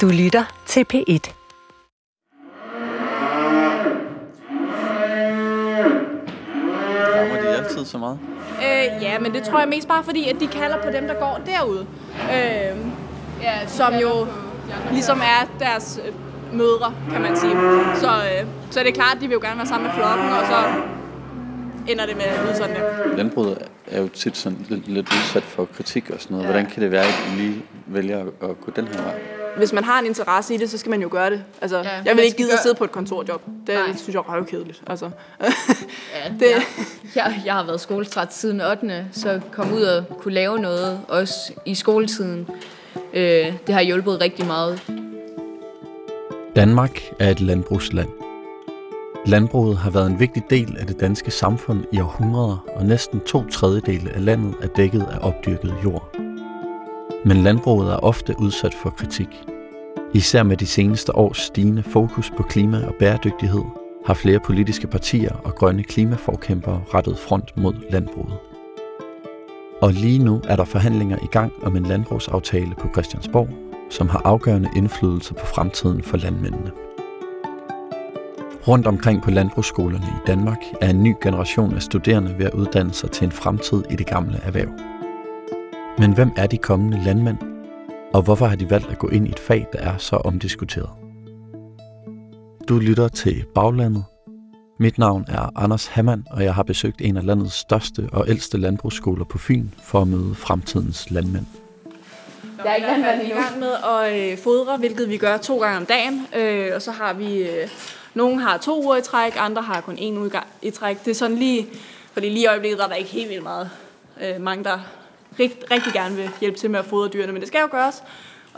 Du lytter til P1. Rammer de altid så meget? Øh, ja, men det tror jeg mest bare fordi, at de kalder på dem, der går derude. Øh, ja, som jo ligesom er deres øh, mødre, kan man sige. Så, øh, så er det klart, at de vil jo gerne være sammen med flokken, og så ender det med at lyde sådan der. Landbruget er jo tit sådan lidt, lidt udsat for kritik og sådan noget. Hvordan kan det være, at I lige vælger at gå den her vej? Hvis man har en interesse i det, så skal man jo gøre det. Altså, ja, jeg vil ikke gide at gøre- sidde på et kontorjob. Det Nej. synes jeg er røvkedeligt. Altså. Ja, Det- det... jeg, jeg, jeg har været skoletræt siden 8. Så kom ud og kunne lave noget, også i skoletiden. Øh, det har hjulpet rigtig meget. Danmark er et landbrugsland. Landbruget har været en vigtig del af det danske samfund i århundreder, og næsten to tredjedele af landet er dækket af opdyrket jord. Men landbruget er ofte udsat for kritik. Især med de seneste års stigende fokus på klima og bæredygtighed, har flere politiske partier og grønne klimaforkæmpere rettet front mod landbruget. Og lige nu er der forhandlinger i gang om en landbrugsaftale på Christiansborg, som har afgørende indflydelse på fremtiden for landmændene. Rundt omkring på landbrugsskolerne i Danmark er en ny generation af studerende ved at uddanne sig til en fremtid i det gamle erhverv. Men hvem er de kommende landmænd? Og hvorfor har de valgt at gå ind i et fag, der er så omdiskuteret? Du lytter til Baglandet. Mit navn er Anders Hammann, og jeg har besøgt en af landets største og ældste landbrugsskoler på Fyn for at møde fremtidens landmænd. Der er ikke landmand i gang med at øh, fodre, hvilket vi gør to gange om dagen. Øh, og så har vi, øh, nogle har to uger i træk, andre har kun en uge i træk. Det er sådan lige, fordi lige i øjeblikket der er der ikke helt vildt meget. Mange, der rigt, rigtig gerne vil hjælpe til med at fodre dyrene, men det skal jo gøres.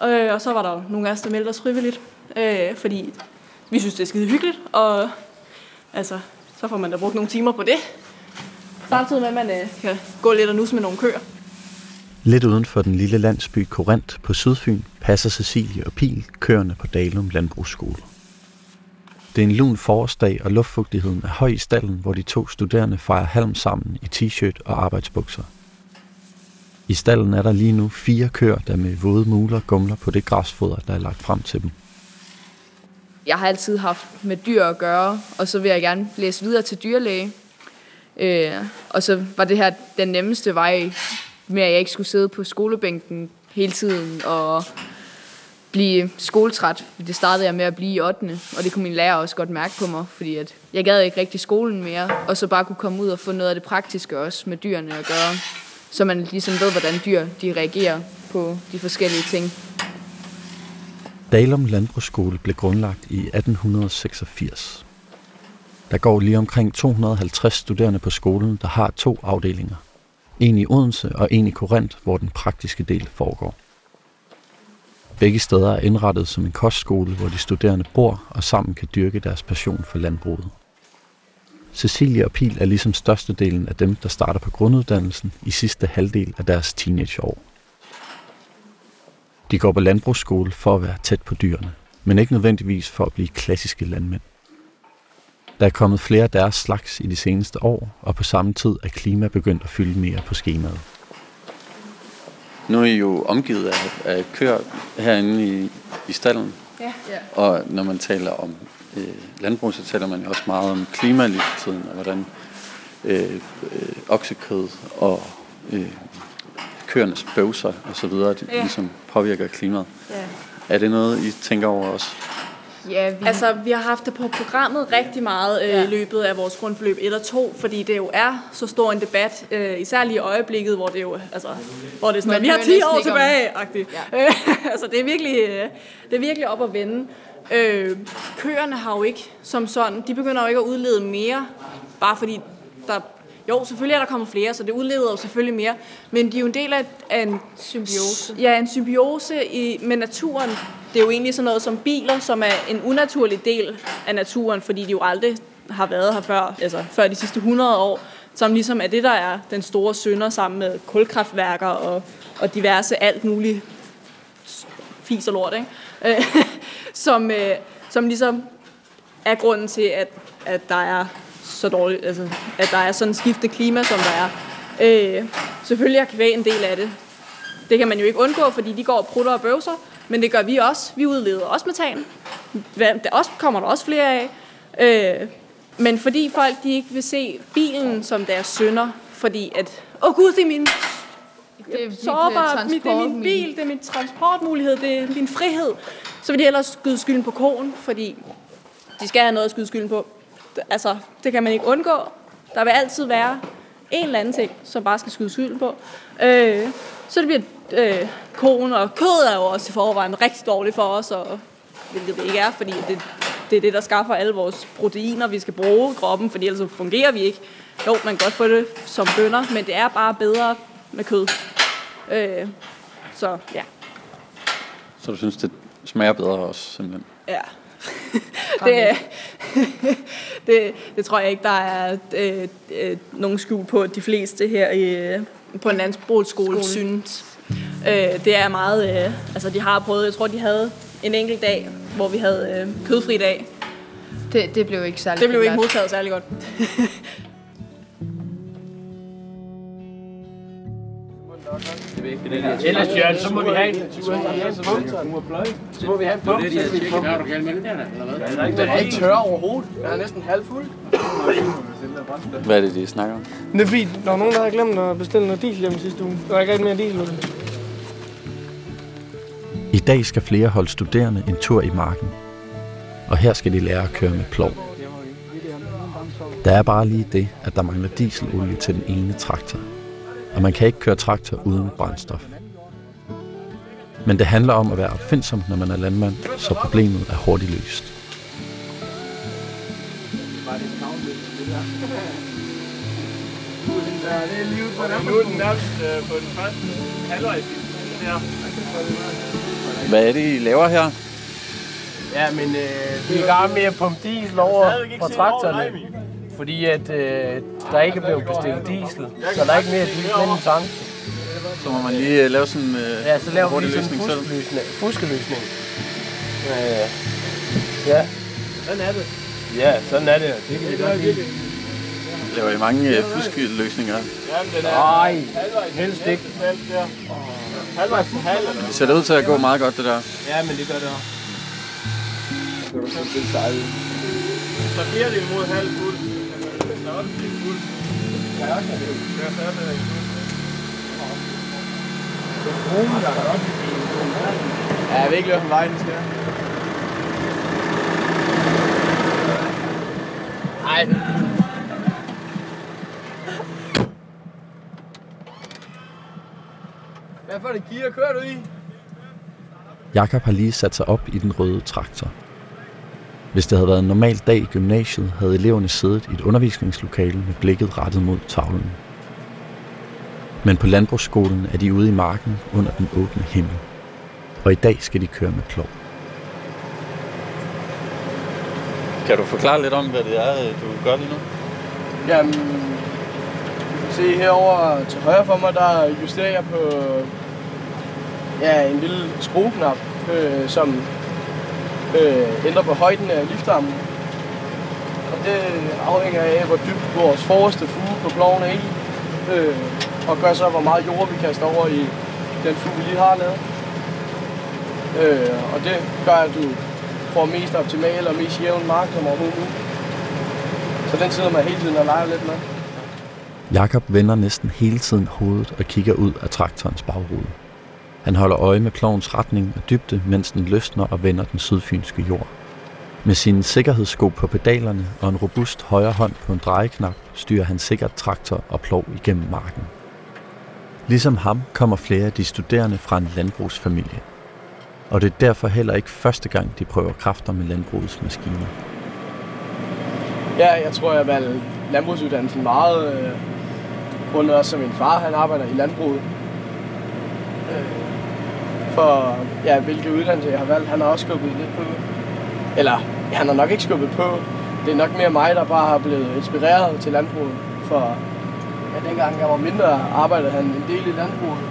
Øh, og så var der nogle af os, der meldte os frivilligt, øh, fordi vi synes, det er skide hyggeligt, og altså, så får man da brugt nogle timer på det. Samtidig med, at man øh, kan gå lidt og nus med nogle køer. Lidt uden for den lille landsby Korint på Sydfyn passer Cecilie og Pil køerne på Dalum Landbrugsskole. Det er en lun forårsdag, og luftfugtigheden er høj i stallen, hvor de to studerende fejrer halm sammen i t-shirt og arbejdsbukser. I stallen er der lige nu fire køer, der med våde muler gumler på det græsfoder, der er lagt frem til dem. Jeg har altid haft med dyr at gøre, og så vil jeg gerne læse videre til dyrlæge. Øh, og så var det her den nemmeste vej med, at jeg ikke skulle sidde på skolebænken hele tiden og blive skoletræt. Det startede jeg med at blive i 8. Og det kunne min lærer også godt mærke på mig, fordi at jeg gad ikke rigtig skolen mere. Og så bare kunne komme ud og få noget af det praktiske også med dyrene at gøre. Så man ligesom ved, hvordan dyr de reagerer på de forskellige ting. Dalum Landbrugsskole blev grundlagt i 1886. Der går lige omkring 250 studerende på skolen, der har to afdelinger. En i Odense og en i Korinth, hvor den praktiske del foregår. Begge steder er indrettet som en kostskole, hvor de studerende bor og sammen kan dyrke deres passion for landbruget. Cecilie og Pil er ligesom størstedelen af dem, der starter på grunduddannelsen i sidste halvdel af deres teenageår. De går på landbrugsskole for at være tæt på dyrene, men ikke nødvendigvis for at blive klassiske landmænd. Der er kommet flere af deres slags i de seneste år, og på samme tid er klima begyndt at fylde mere på skemaet. Nu er I jo omgivet af, af køer herinde i, i stallen. Ja. Ja. Og når man taler om øh, landbrug, så taler man jo også meget om klima lige for tiden, og hvordan øh, øh, oksekød og øh, køernes bøvser og så videre, det Ja. ligesom påvirker klimaet. Ja. Er det noget, I tænker over også? Ja, vi, Altså, vi har haft det på programmet rigtig meget øh, Ja. i løbet af vores grundforløb 1 og 2, fordi det jo er så stor en debat, øh, især lige i øjeblikket, hvor det jo, altså, hvor det er sådan, at vi har hører 10 næsten år tilbage, agtigt. Ja. Øh, altså, det er virkelig, øh, det er virkelig op at vende. Øh, køerne har jo ikke som sådan, de begynder jo ikke at udlede mere, bare fordi der, jo, selvfølgelig er der kommet flere, så det udleder jo selvfølgelig mere, men de er jo en del af, af en Symbiose. Ja, en symbiose i, med naturen. Det er jo egentlig sådan noget som biler, som er en unaturlig del af naturen, fordi de jo aldrig har været her før, altså før de sidste 100 år, som ligesom er det, der er den store synder sammen med kulkraftværker og, og diverse alt muligt fis og lort, ikke? Som, øh, som ligesom er grunden til, at, at der er så dårligt, altså, at der er sådan skiftet klima, som der er. Øh, selvfølgelig er kvæg en del af det, Det kan man jo ikke undgå, fordi de går og prutter og bøvser, men det gør vi også. Vi udleder også metan. Der også, kommer der også flere af. Øh, men fordi folk de ikke vil se bilen som deres sønder, fordi at, åh oh gud, det er min det er sårbar, mit, det er min bil, det er min transportmulighed, det er min frihed, så vil de ellers skyde skylden på konen, fordi de skal have noget at skyde skylden på. Altså, det kan man ikke undgå. Der vil altid være en eller anden ting, som bare skal skyde skylden på. Øh, så det bliver øh, konen, og kød er jo også i forvejen rigtig dårligt for os, og, hvilket det ikke er, fordi det, det er det, der skaffer alle vores proteiner, vi skal bruge i kroppen, fordi ellers fungerer vi ikke. Jo, man kan godt få det som bønder, men det er bare bedre med kød. Øh, så ja. Så du synes, det smager bedre også, simpelthen? Ja. Det, det, det tror jeg ikke, der er øh, øh, nogen skjul på, de fleste her i, på en landsbrugsskole synes. Øh, det er meget, øh, altså de har prøvet, jeg tror de havde en enkelt dag, hvor vi havde øh, kødfri dag. Det, det blev ikke særlig Det blev ikke modtaget særlig godt. Ellers, Jørgen, så må vi have en Så må vi have en pump. Den er ikke tør overhovedet. Den er næsten halvfuld. Hvad er det, de snakker om? Det er fordi, der var nogen, der havde glemt at bestille noget diesel hjemme sidste uge. Der er ikke rigtig mere diesel. I dag skal flere holde studerende en tur i marken. Og her skal de lære at køre med plov. Der er bare lige det, at der mangler dieselolie til den ene traktor og man kan ikke køre traktor uden brændstof. Men det handler om at være opfindsom, når man er landmand, så problemet er hurtigt løst. Hvad er det, I laver her? Ja, men øh, vi er i gang med at pumpe diesel over fra traktorerne fordi at øh, der ikke blev bestilt diesel, så der er ikke mere diesel i tanken. Så må man lige uh, lave sådan uh, ja, så laver vi sådan en fuskeløsning. fuskeløsning. Øh, ja. Sådan er det. Ja, sådan er det. Det kan vi godt lide. Laver I mange uh, fuskeløsninger? Jamen, den er... Nej, helst ikke. Halvvejs til halv. Det ser ud til at gå meget godt, det der. Ja, men det gør det også. Så bliver det imod halv fuld også en fuld. Også er det. Ja, så er det en fuld. Ja, jeg ved ikke, hvilken vej den skal. Nej. Hvad for det gear kører du i? Jakob har lige sat sig op i den røde traktor. Hvis det havde været en normal dag i gymnasiet, havde eleverne siddet i et undervisningslokale med blikket rettet mod tavlen. Men på landbrugsskolen er de ude i marken under den åbne himmel. Og i dag skal de køre med plov. Kan du forklare lidt om, hvad det er, du gør lige nu? Jamen, se herover til højre for mig, der justerer jeg på ja, en lille skrueknap, øh, som øh, ændre på højden af liftarmen. Og det afhænger af, hvor dybt vores forreste fuge på ploven er i. Øh, og gør så, hvor meget jord vi kaster over i den fuge, vi lige har lavet. Øh, og det gør, at du får mest optimal og mest jævn mark som overhovedet Så den sidder man hele tiden og leger lidt med. Jakob vender næsten hele tiden hovedet og kigger ud af traktorens bagrude. Han holder øje med plovens retning og dybde, mens den løsner og vender den sydfynske jord. Med sine sikkerhedssko på pedalerne og en robust højre hånd på en drejeknap, styrer han sikkert traktor og plov igennem marken. Ligesom ham kommer flere af de studerende fra en landbrugsfamilie. Og det er derfor heller ikke første gang, de prøver kræfter med landbrugets maskiner. Ja, jeg tror, jeg valgte landbrugsuddannelsen meget, øh, grundet også som min far, han arbejder i landbruget. Øh, for, ja, hvilke uddannelse jeg har valgt. Han har også skubbet lidt på. Eller, han har nok ikke skubbet på. Det er nok mere mig, der bare har blevet inspireret til landbruget. For ja, dengang jeg var mindre, arbejdede han en del i landbruget.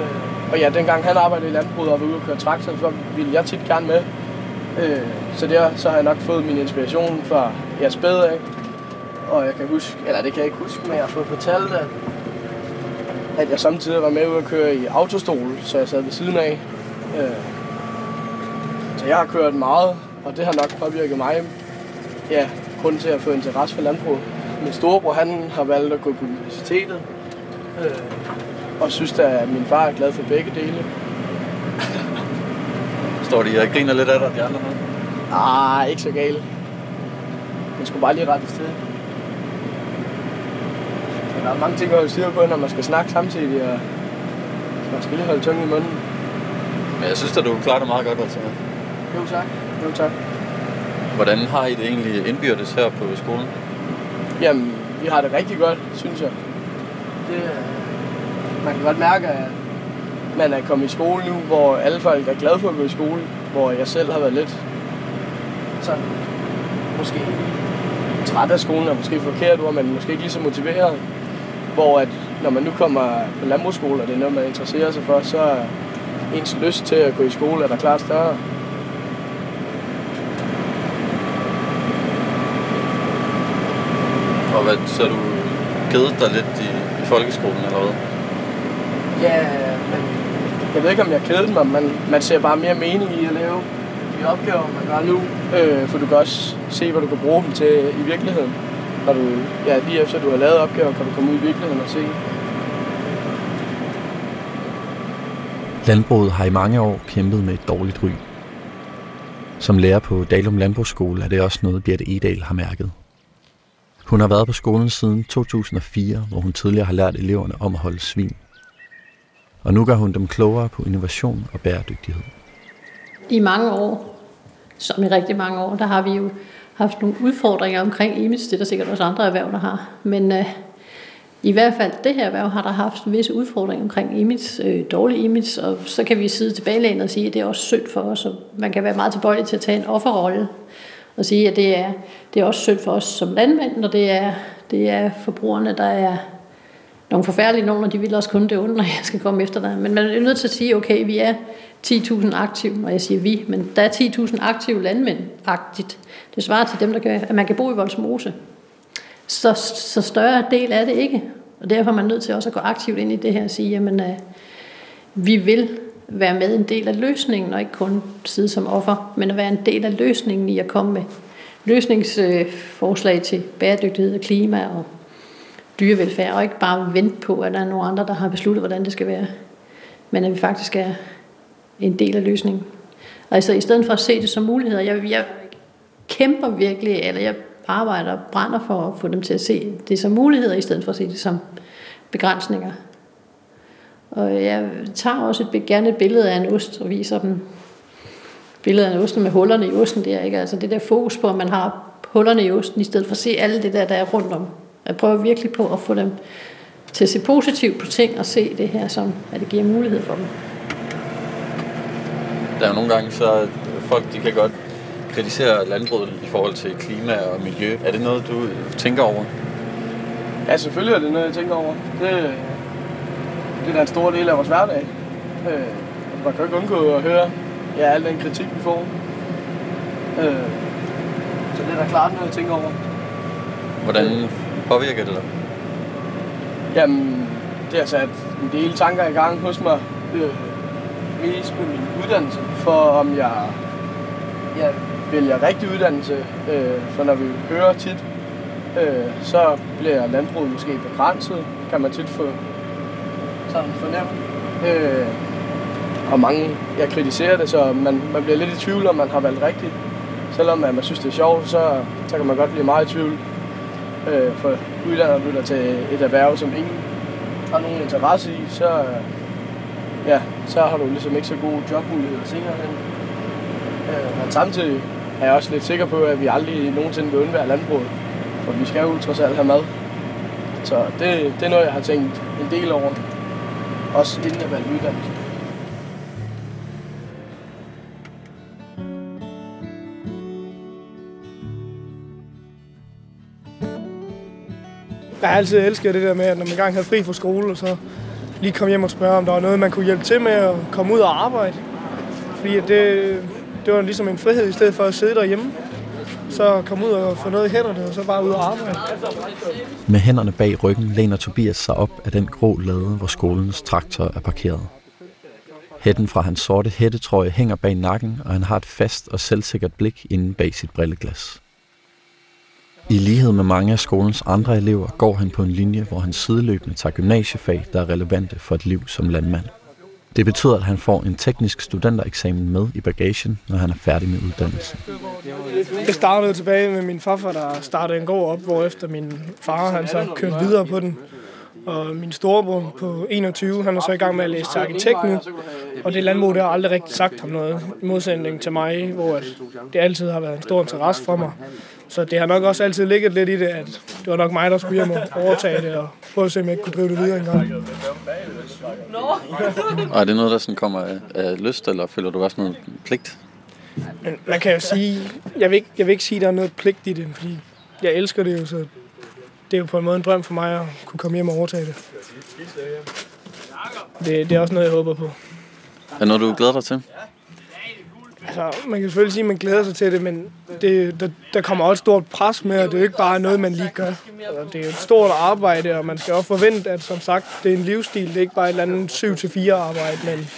Øh, og ja, dengang han arbejdede i landbruget og var ude og køre traktor, så ville jeg tit gerne med. Øh, så der så har jeg nok fået min inspiration fra jeg spæde af. Og jeg kan huske, eller det kan jeg ikke huske, men jeg har fået fortalt, at at jeg samtidig var med ud at køre i autostol, så jeg sad ved siden af. Øh, så jeg har kørt meget, og det har nok påvirket mig. Ja, grund til at få interesse for landbrug. Min storebror, han har valgt at gå på universitetet. Øh, og synes at min far er glad for begge dele. Står de og griner lidt af dig, de andre med? Ah, ikke så galt. Man skulle bare lige rette sted. Der er mange ting at holde styr på, når man skal snakke samtidig, og man skal lige holde tungen i munden. Men jeg synes at du klarer det meget godt, altså. Jo tak. Jo tak. Hvordan har I det egentlig indbyrdes her på skolen? Jamen, vi har det rigtig godt, synes jeg. Det, man kan godt mærke, at man er kommet i skole nu, hvor alle folk er glade for at gå i skole, hvor jeg selv har været lidt sådan, måske træt af skolen er måske forkert ord, men måske ikke lige så motiveret. Hvor at når man nu kommer på landbrugsskole, og det er noget, man interesserer sig for, så er ens lyst til at gå i skole er der klart større. Og hvad, så du kedet dig lidt i, i folkeskolen, eller hvad? Ja, men jeg ved ikke, om jeg kedede mig, men man ser bare mere mening i at lave de opgaver, man gør nu. Øh, for du kan også se, hvad du kan bruge dem til i virkeligheden. Når du, ja, lige efter du har lavet opgaver, kan du komme ud i virkeligheden og se. Landbruget har i mange år kæmpet med et dårligt ry. Som lærer på Dalum Landbrugsskole er det også noget, Birte Edal har mærket. Hun har været på skolen siden 2004, hvor hun tidligere har lært eleverne om at holde svin. Og nu gør hun dem klogere på innovation og bæredygtighed. I mange år, som i rigtig mange år, der har vi jo haft nogle udfordringer omkring image. Det er der sikkert også andre erhverv, der har. Men øh, i hvert fald det her erhverv har der haft visse udfordringer omkring image, øh, dårlig image, og så kan vi sidde tilbage og sige, at det er også synd for os, og man kan være meget tilbøjelig til at tage en offerrolle og sige, at det er, det er også synd for os som landmænd, og det er, det er forbrugerne, der er nogle forfærdelige nogen, og de vil også kun det onde, når jeg skal komme efter dig. Men man er nødt til at sige, okay, vi er 10.000 aktive, og jeg siger vi, men der er 10.000 aktive landmænd agtigt. Det svarer til dem, der kan, at man kan bo i Voldsmose. Så, så større del er det ikke. Og derfor er man nødt til også at gå aktivt ind i det her og sige, jamen, uh, vi vil være med en del af løsningen, og ikke kun sidde som offer, men at være en del af løsningen i at komme med løsningsforslag til bæredygtighed og klima og dyrevelfærd, og ikke bare vente på, at der er nogle andre, der har besluttet, hvordan det skal være, men at vi faktisk er en del af løsningen. Altså i stedet for at se det som muligheder, jeg, jeg kæmper virkelig, eller jeg arbejder og brænder for at få dem til at se det som muligheder, i stedet for at se det som begrænsninger. Og jeg tager også et, gerne et billede af en ost og viser dem billedet af en osten med hullerne i osten der, ikke? Altså det der fokus på, at man har hullerne i osten, i stedet for at se alle det der, der er rundt om. Jeg prøver virkelig på at få dem til at se positivt på ting og se det her som, at det giver mulighed for dem. Der er nogle gange, så folk de kan godt kritisere landbruget i forhold til klima og miljø. Er det noget, du tænker over? Ja, selvfølgelig er det noget, jeg tænker over. Det, det er en stor del af vores hverdag. Øh, man kan ikke undgå at høre ja, al den kritik, vi får. Øh, så det er da klart noget, jeg tænker over. Hvordan påvirker det dig? Jamen, det altså, har sat en del tanker i gang hos mig. Øh, mest på min uddannelse, for om jeg, jeg vælger rigtig uddannelse. Øh, for når vi hører tit, øh, så bliver landbruget måske begrænset, kan man tit få sådan fornemt. Øh, og mange, jeg kritiserer det, så man, man bliver lidt i tvivl, om man har valgt rigtigt. Selvom at man synes, det er sjovt, så, så kan man godt blive meget i tvivl. Øh, for udlandet flytter til et erhverv, som ingen har nogen interesse i, så, øh, ja, så har du ligesom ikke så gode jobmuligheder senere hen. Øh, men samtidig er jeg også lidt sikker på, at vi aldrig nogensinde vil undvære landbruget. For vi skal jo trods alt have mad. Så det, det er noget, jeg har tænkt en del over. Også inden jeg valgte uddannelse. Jeg har altid elsket det der med, at når man engang havde fri fra skole, og så lige komme hjem og spørge, om der var noget, man kunne hjælpe til med at komme ud og arbejde. Fordi det, det var ligesom en frihed i stedet for at sidde derhjemme. så komme ud og få noget i hænderne, og så bare ud og arbejde. Med hænderne bag ryggen læner Tobias sig op af den grå lade, hvor skolens traktor er parkeret. Hætten fra hans sorte hættetrøje hænger bag nakken, og han har et fast og selvsikkert blik inde bag sit brilleglas. I lighed med mange af skolens andre elever går han på en linje, hvor han sideløbende tager gymnasiefag, der er relevante for et liv som landmand. Det betyder, at han får en teknisk studentereksamen med i bagagen, når han er færdig med uddannelsen. Jeg startede tilbage med min farfar, der startede en gård op, hvor efter min far han så kørte videre på den. Og min storebror på 21, han er så i gang med at læse til arkitekt nu. Og det landbrug, det har aldrig rigtig sagt ham noget, i modsætning til mig, hvor det altid har været en stor interesse for mig. Så det har nok også altid ligget lidt i det, at det var nok mig, der skulle hjem og overtage det og prøve at se, om jeg ikke kunne drive det videre engang. Og er det noget, der sådan kommer af, af lyst, eller føler du også noget pligt? Men man kan jo sige, jeg vil, ikke, jeg vil ikke sige, at der er noget pligt i det, fordi jeg elsker det jo, så det er jo på en måde en drøm for mig at kunne komme hjem og overtage det. Det, det er også noget, jeg håber på. Er det noget, du glæder dig til? Altså, man kan selvfølgelig sige, at man glæder sig til det, men det, der, der kommer også et stort pres med, og det er jo ikke bare noget, man lige gør. Altså, det er jo et stort arbejde, og man skal også forvente, at som sagt, det er en livsstil. Det er ikke bare et eller andet 7-4 arbejde, men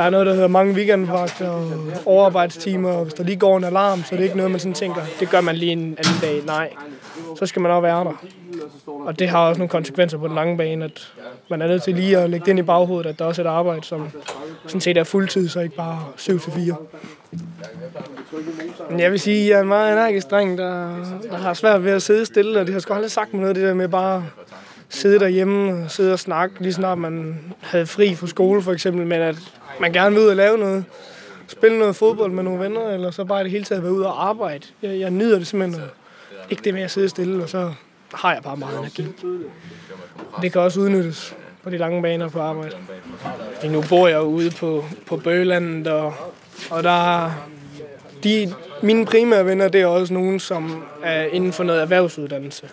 der er noget, der hedder mange weekendvagter og overarbejdstimer, og hvis der lige går en alarm, så er det ikke noget, man sådan tænker, det gør man lige en anden dag. Nej, så skal man også være der. Og det har også nogle konsekvenser på den lange bane, at man er nødt til lige at lægge det ind i baghovedet, at der også er et arbejde, som sådan set er fuldtid, så ikke bare 7-4. Men jeg vil sige, at jeg er en meget energisk dreng, der, der har svært ved at sidde stille, og det har sgu aldrig sagt mig noget, det der med bare sidde derhjemme og sidde og snakke, lige snart man havde fri fra skole for eksempel, men at man gerne vil ud og lave noget, spille noget fodbold med nogle venner, eller så bare det hele taget være ud og arbejde. Jeg, jeg nyder det simpelthen, ikke det med at sidde stille, og så har jeg bare meget energi. Det kan også udnyttes på de lange baner på arbejde. Nu bor jeg ude på, på Bøgelandet, og, og der de, mine primære venner, det er også nogen, som er inden for noget erhvervsuddannelse.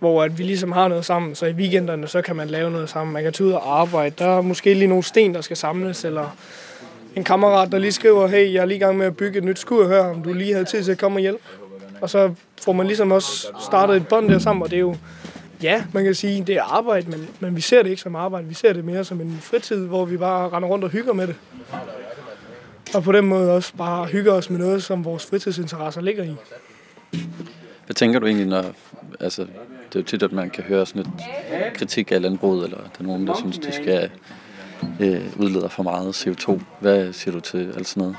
Hvor at vi ligesom har noget sammen, så i weekenderne, så kan man lave noget sammen. Man kan tage ud og arbejde. Der er måske lige nogle sten, der skal samles, eller en kammerat, der lige skriver, hey, jeg er lige i gang med at bygge et nyt skur her, om du lige havde tid til at komme og hjælpe. Og så får man ligesom også startet et bånd der sammen, og det er jo, ja, man kan sige, det er arbejde, men, men vi ser det ikke som arbejde. Vi ser det mere som en fritid, hvor vi bare render rundt og hygger med det. Og på den måde også bare hygger os med noget, som vores fritidsinteresser ligger i. Hvad tænker du egentlig, når... Altså, det er jo tit, at man kan høre sådan et kritik af landbruget, eller der er nogen, der synes, de skal øh, udlede for meget CO2. Hvad siger du til alt sådan noget?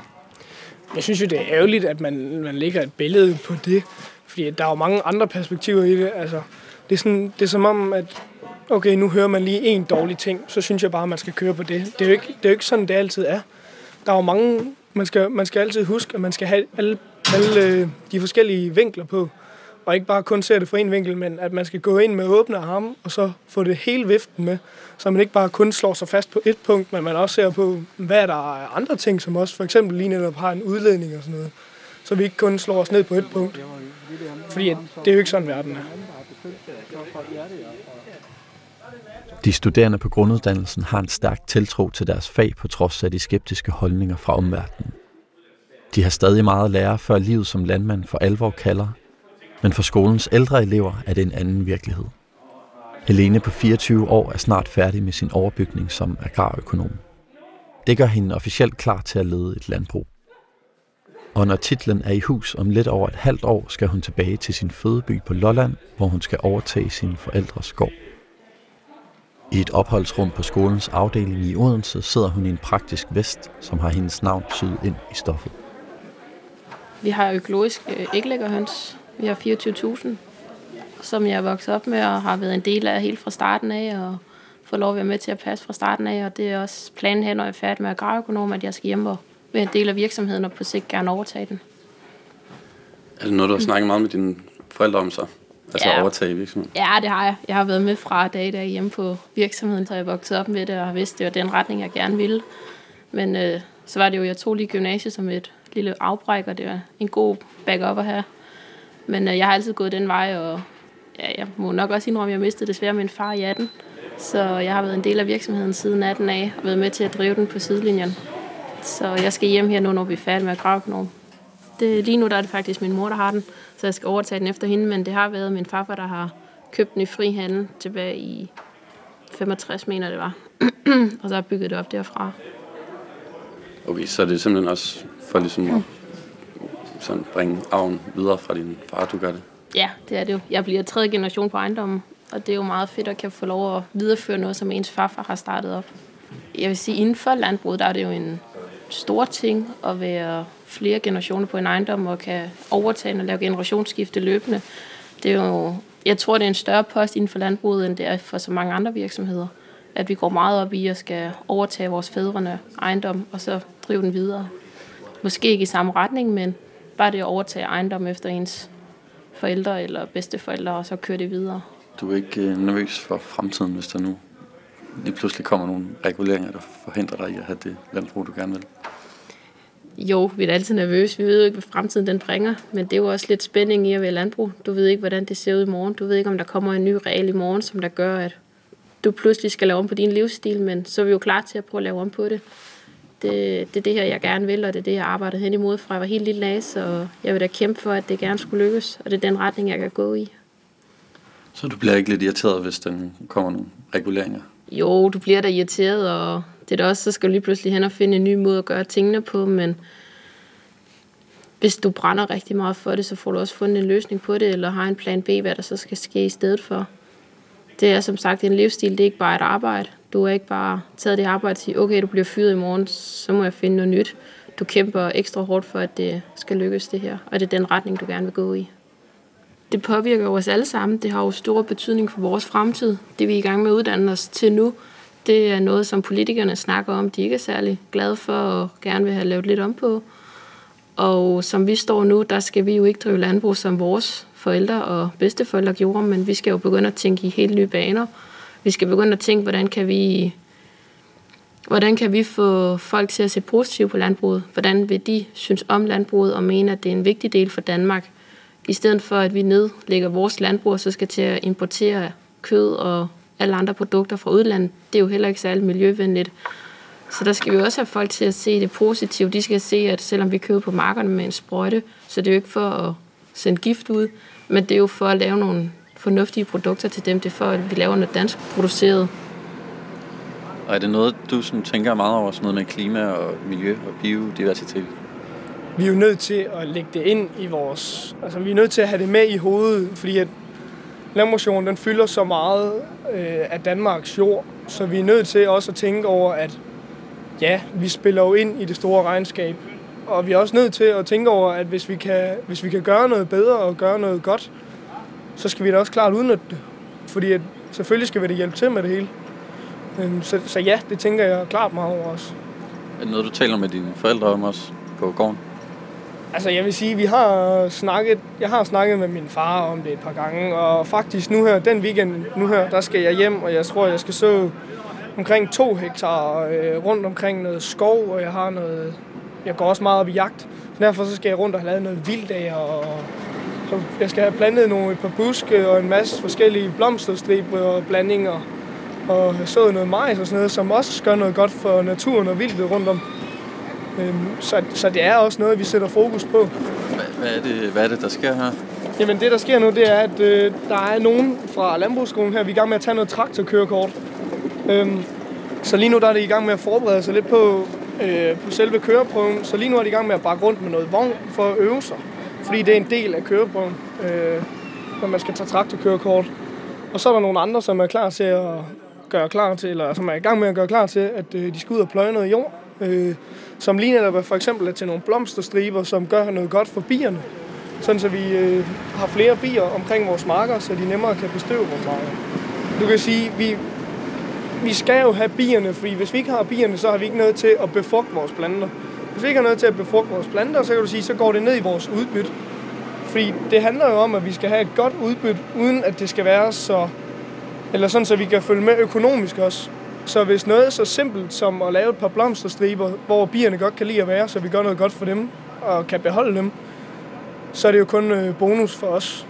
Jeg synes jo, det er ærgerligt, at man, man lægger et billede på det, fordi der er jo mange andre perspektiver i det. Altså, det, er sådan, det er som om, at okay, nu hører man lige en dårlig ting, så synes jeg bare, at man skal køre på det. Det er jo ikke, det er jo ikke sådan, det altid er. Der er jo mange, man skal, man skal altid huske, at man skal have alle, alle øh, de forskellige vinkler på. Og ikke bare kun se det fra en vinkel, men at man skal gå ind med åbne arme, og så få det hele viften med. Så man ikke bare kun slår sig fast på et punkt, men man også ser på, hvad der er andre ting, som også for eksempel lige netop har en udledning og sådan noget. Så vi ikke kun slår os ned på et punkt. Fordi det er jo ikke sådan, verden er. De studerende på grunduddannelsen har en stærk tiltro til deres fag på trods af de skeptiske holdninger fra omverdenen. De har stadig meget at lære, før livet som landmand for alvor kalder, men for skolens ældre elever er det en anden virkelighed. Helene på 24 år er snart færdig med sin overbygning som agrarøkonom. Det gør hende officielt klar til at lede et landbrug. Og når titlen er i hus om lidt over et halvt år, skal hun tilbage til sin fødeby på Lolland, hvor hun skal overtage sine forældres gård. I et opholdsrum på skolens afdeling i Odense sidder hun i en praktisk vest, som har hendes navn syet ind i stoffet. Vi har økologisk øh, æglæggerhøns. Vi har 24.000, som jeg er vokset op med og har været en del af helt fra starten af, og få lov at være med til at passe fra starten af. Og det er også planen her, når jeg er færdig med agrarøkonom, at jeg skal hjem og være en del af virksomheden og på sigt gerne overtage den. Er det noget, du har snakket meget med dine forældre om så? Altså ja. overtage virksomheden? Ja, det har jeg. Jeg har været med fra dag dag hjemme på virksomheden, så jeg vokset op med det og har vidst, det var den retning, jeg gerne ville. Men øh, så var det jo, jeg tog lige gymnasiet som et lille afbræk, og det var en god backup at have. Men øh, jeg har altid gået den vej, og ja, jeg må nok også indrømme, at jeg mistede desværre min far i 18. Så jeg har været en del af virksomheden siden 18 af, og været med til at drive den på sidelinjen. Så jeg skal hjem her nu, når vi er færdige med at grave Det, lige nu der er det faktisk min mor, der har den, så jeg skal overtage den efter hende, men det har været min farfar, der har købt den i fri handel tilbage i 65, mener det var. og så har jeg bygget det op derfra. Okay, så er det simpelthen også for ligesom at sådan bringe arven videre fra din far, du gør det? Ja, det er det jo. Jeg bliver tredje generation på ejendommen, og det er jo meget fedt at kan få lov at videreføre noget, som ens farfar har startet op. Jeg vil sige, inden for landbruget, der er det jo en stor ting at være flere generationer på en ejendom og kan overtage og lave generationsskifte løbende. Det er jo, jeg tror, det er en større post inden for landbruget, end det er for så mange andre virksomheder. At vi går meget op i at skal overtage vores fædrene ejendom og så drive den videre. Måske ikke i samme retning, men bare det at overtage ejendom efter ens forældre eller bedsteforældre, og så køre det videre. Du er ikke øh, nervøs for fremtiden, hvis der nu lige pludselig kommer nogle reguleringer, der forhindrer dig i at have det landbrug, du gerne vil? Jo, vi er altid nervøse. Vi ved jo ikke, hvad fremtiden den bringer, men det er jo også lidt spænding i at være landbrug. Du ved ikke, hvordan det ser ud i morgen. Du ved ikke, om der kommer en ny regel i morgen, som der gør, at du pludselig skal lave om på din livsstil, men så er vi jo klar til at prøve at lave om på det. Det, det er det her, jeg gerne vil, og det er det, jeg arbejder hen imod fra jeg var helt lille af, så jeg vil da kæmpe for, at det gerne skulle lykkes, og det er den retning, jeg kan gå i. Så du bliver ikke lidt irriteret, hvis der kommer nogle reguleringer? Jo, du bliver da irriteret, og det er da også, så skal du lige pludselig hen og finde en ny måde at gøre tingene på, men hvis du brænder rigtig meget for det, så får du også fundet en løsning på det, eller har en plan B, hvad der så skal ske i stedet for. Det er som sagt en livsstil, det er ikke bare et arbejde. Du er ikke bare taget det arbejde og sige, okay, du bliver fyret i morgen, så må jeg finde noget nyt. Du kæmper ekstra hårdt for, at det skal lykkes det her, og det er den retning, du gerne vil gå i. Det påvirker os alle sammen. Det har jo stor betydning for vores fremtid. Det vi er i gang med at uddanne os til nu, det er noget, som politikerne snakker om, de ikke er særlig glade for og gerne vil have lavet lidt om på. Og som vi står nu, der skal vi jo ikke drive landbrug som vores forældre og bedsteforældre gjorde, men vi skal jo begynde at tænke i helt nye baner. Vi skal begynde at tænke, hvordan kan vi, hvordan kan vi få folk til at se positivt på landbruget? Hvordan vil de synes om landbruget og mene, at det er en vigtig del for Danmark? I stedet for, at vi nedlægger vores landbrug, så skal til at importere kød og alle andre produkter fra udlandet. Det er jo heller ikke særlig miljøvenligt. Så der skal vi også have folk til at se det positive. De skal se, at selvom vi køber på markerne med en sprøjte, så det er jo ikke for at sende gift ud, men det er jo for at lave nogle fornuftige produkter til dem. Det er for, at vi laver noget dansk produceret. Og er det noget, du sådan tænker meget over, sådan noget med klima og miljø og biodiversitet? Vi er jo nødt til at lægge det ind i vores... Altså, vi er nødt til at have det med i hovedet, fordi at landbrugsjorden, den fylder så meget øh, af Danmarks jord, så vi er nødt til også at tænke over, at ja, vi spiller jo ind i det store regnskab. Og vi er også nødt til at tænke over, at hvis vi kan, hvis vi kan gøre noget bedre og gøre noget godt, så skal vi da også klart udnytte det. Fordi at, selvfølgelig skal vi da hjælpe til med det hele. Øhm, så, så ja, det tænker jeg klart meget over også. Er det noget, du taler med dine forældre om også på gården? Altså jeg vil sige, vi har snakket, jeg har snakket med min far om det et par gange, og faktisk nu her, den weekend nu her, der skal jeg hjem, og jeg tror, jeg skal så omkring to hektar øh, rundt omkring noget skov, og jeg har noget, jeg går også meget op i jagt. Så derfor så skal jeg rundt og have lavet noget vilddag, og så jeg skal have plantet nogle, et par buske og en masse forskellige blomsterstriber og blandinger, og så noget majs og sådan noget, som også gør noget godt for naturen og vildtet rundt om. Øhm, så, så det er også noget, vi sætter fokus på. Hvad er det, hvad er det der sker her? Jamen det, der sker nu, det er, at øh, der er nogen fra landbrugsskolen her, vi er i gang med at tage noget traktorkørekort. Øhm, så lige nu der er det i gang med at forberede sig lidt på, øh, på selve køreprøven. Så lige nu er de i gang med at bakke rundt med noget vogn for at øve sig. Fordi det er en del af køreprøven, øh, når man skal tage traktorkørekort. Og så er der nogle andre, som er klar til at gøre klar til, eller som er i gang med at gøre klar til, at øh, de skal ud og pløje noget jord. Øh, som lige netop for eksempel er til nogle blomsterstriber, som gør noget godt for bierne. Sådan så vi øh, har flere bier omkring vores marker, så de nemmere kan bestøve vores marker. Du kan sige, vi, vi skal jo have bierne, fordi hvis vi ikke har bierne, så har vi ikke noget til at befrugte vores planter. Hvis vi ikke har noget til at befrugte vores planter, så kan du sige, så går det ned i vores udbytte. Fordi det handler jo om, at vi skal have et godt udbytte, uden at det skal være så... Eller sådan, så vi kan følge med økonomisk også. Så hvis noget er så simpelt som at lave et par blomsterstriber, hvor bierne godt kan lide at være, så vi gør noget godt for dem og kan beholde dem, så er det jo kun øh, bonus for os.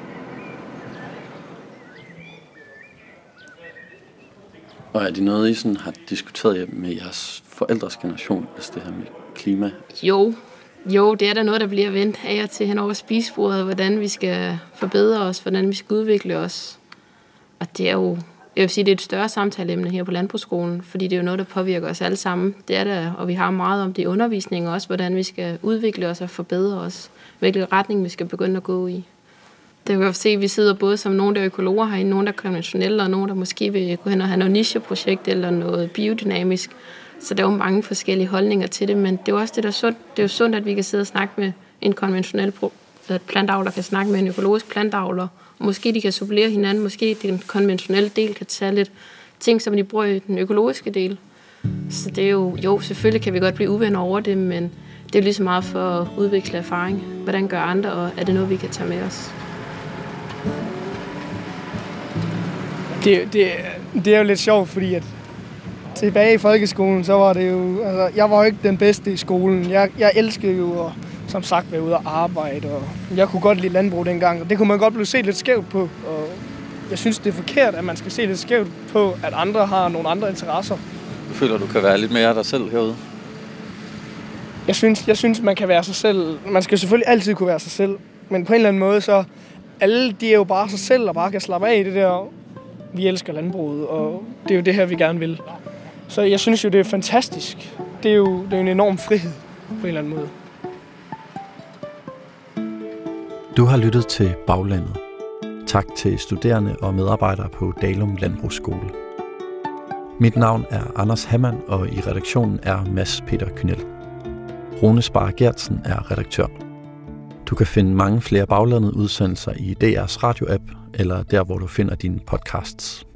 Og er det noget, I sådan har diskuteret med jeres forældres generation, altså det her med klima? Jo, Jo, det er der noget, der bliver vendt af og til hen over spisebordet, hvordan vi skal forbedre os, hvordan vi skal udvikle os. Og det er jo, jeg vil sige, det er et større samtaleemne her på Landbrugsskolen, fordi det er jo noget, der påvirker os alle sammen. Det er der, og vi har meget om det i undervisningen også, hvordan vi skal udvikle os og forbedre os, hvilken retning vi skal begynde at gå i. Det kan jo se, at vi sidder både som nogle, der er økologer herinde, nogle, der er konventionelle, og nogle, der måske vil gå hen og have noget nicheprojekt eller noget biodynamisk. Så der er jo mange forskellige holdninger til det, men det er jo også det, der er sundt. Det er jo sundt, at vi kan sidde og snakke med en konventionel øh, plantavler, kan snakke med en økologisk plantavler. Måske de kan supplere hinanden, måske den konventionelle del kan tage lidt ting, som de bruger i den økologiske del. Så det er jo, jo, selvfølgelig kan vi godt blive uvenner over det, men det er lige så meget for at udvikle erfaring. Hvordan gør andre, og er det noget, vi kan tage med os? Det, det, det er jo lidt sjovt, fordi at tilbage i folkeskolen, så var det jo, altså, jeg var jo ikke den bedste i skolen. Jeg, jeg elskede jo at, som sagt, være ude og arbejde, og jeg kunne godt lide landbrug dengang, og det kunne man godt blive set lidt skævt på, og jeg synes, det er forkert, at man skal se lidt skævt på, at andre har nogle andre interesser. Du føler, du kan være lidt mere dig selv herude? Jeg synes, jeg synes, man kan være sig selv. Man skal selvfølgelig altid kunne være sig selv, men på en eller anden måde, så alle de er jo bare sig selv og bare kan slappe af i det der, vi elsker landbruget, og det er jo det her, vi gerne vil. Så jeg synes jo, det er fantastisk. Det er jo, det er en enorm frihed på en eller anden måde. Du har lyttet til Baglandet. Tak til studerende og medarbejdere på Dalum Landbrugsskole. Mit navn er Anders Hammann, og i redaktionen er Mads Peter Kynel. Rune Spar Gertsen er redaktør. Du kan finde mange flere baglandet udsendelser i DR's radio-app, eller der, hvor du finder dine podcasts.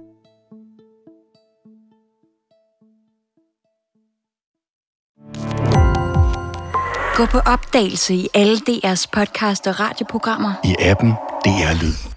Gå på opdagelse i alle DR's podcast og radioprogrammer. I appen DR Lyd.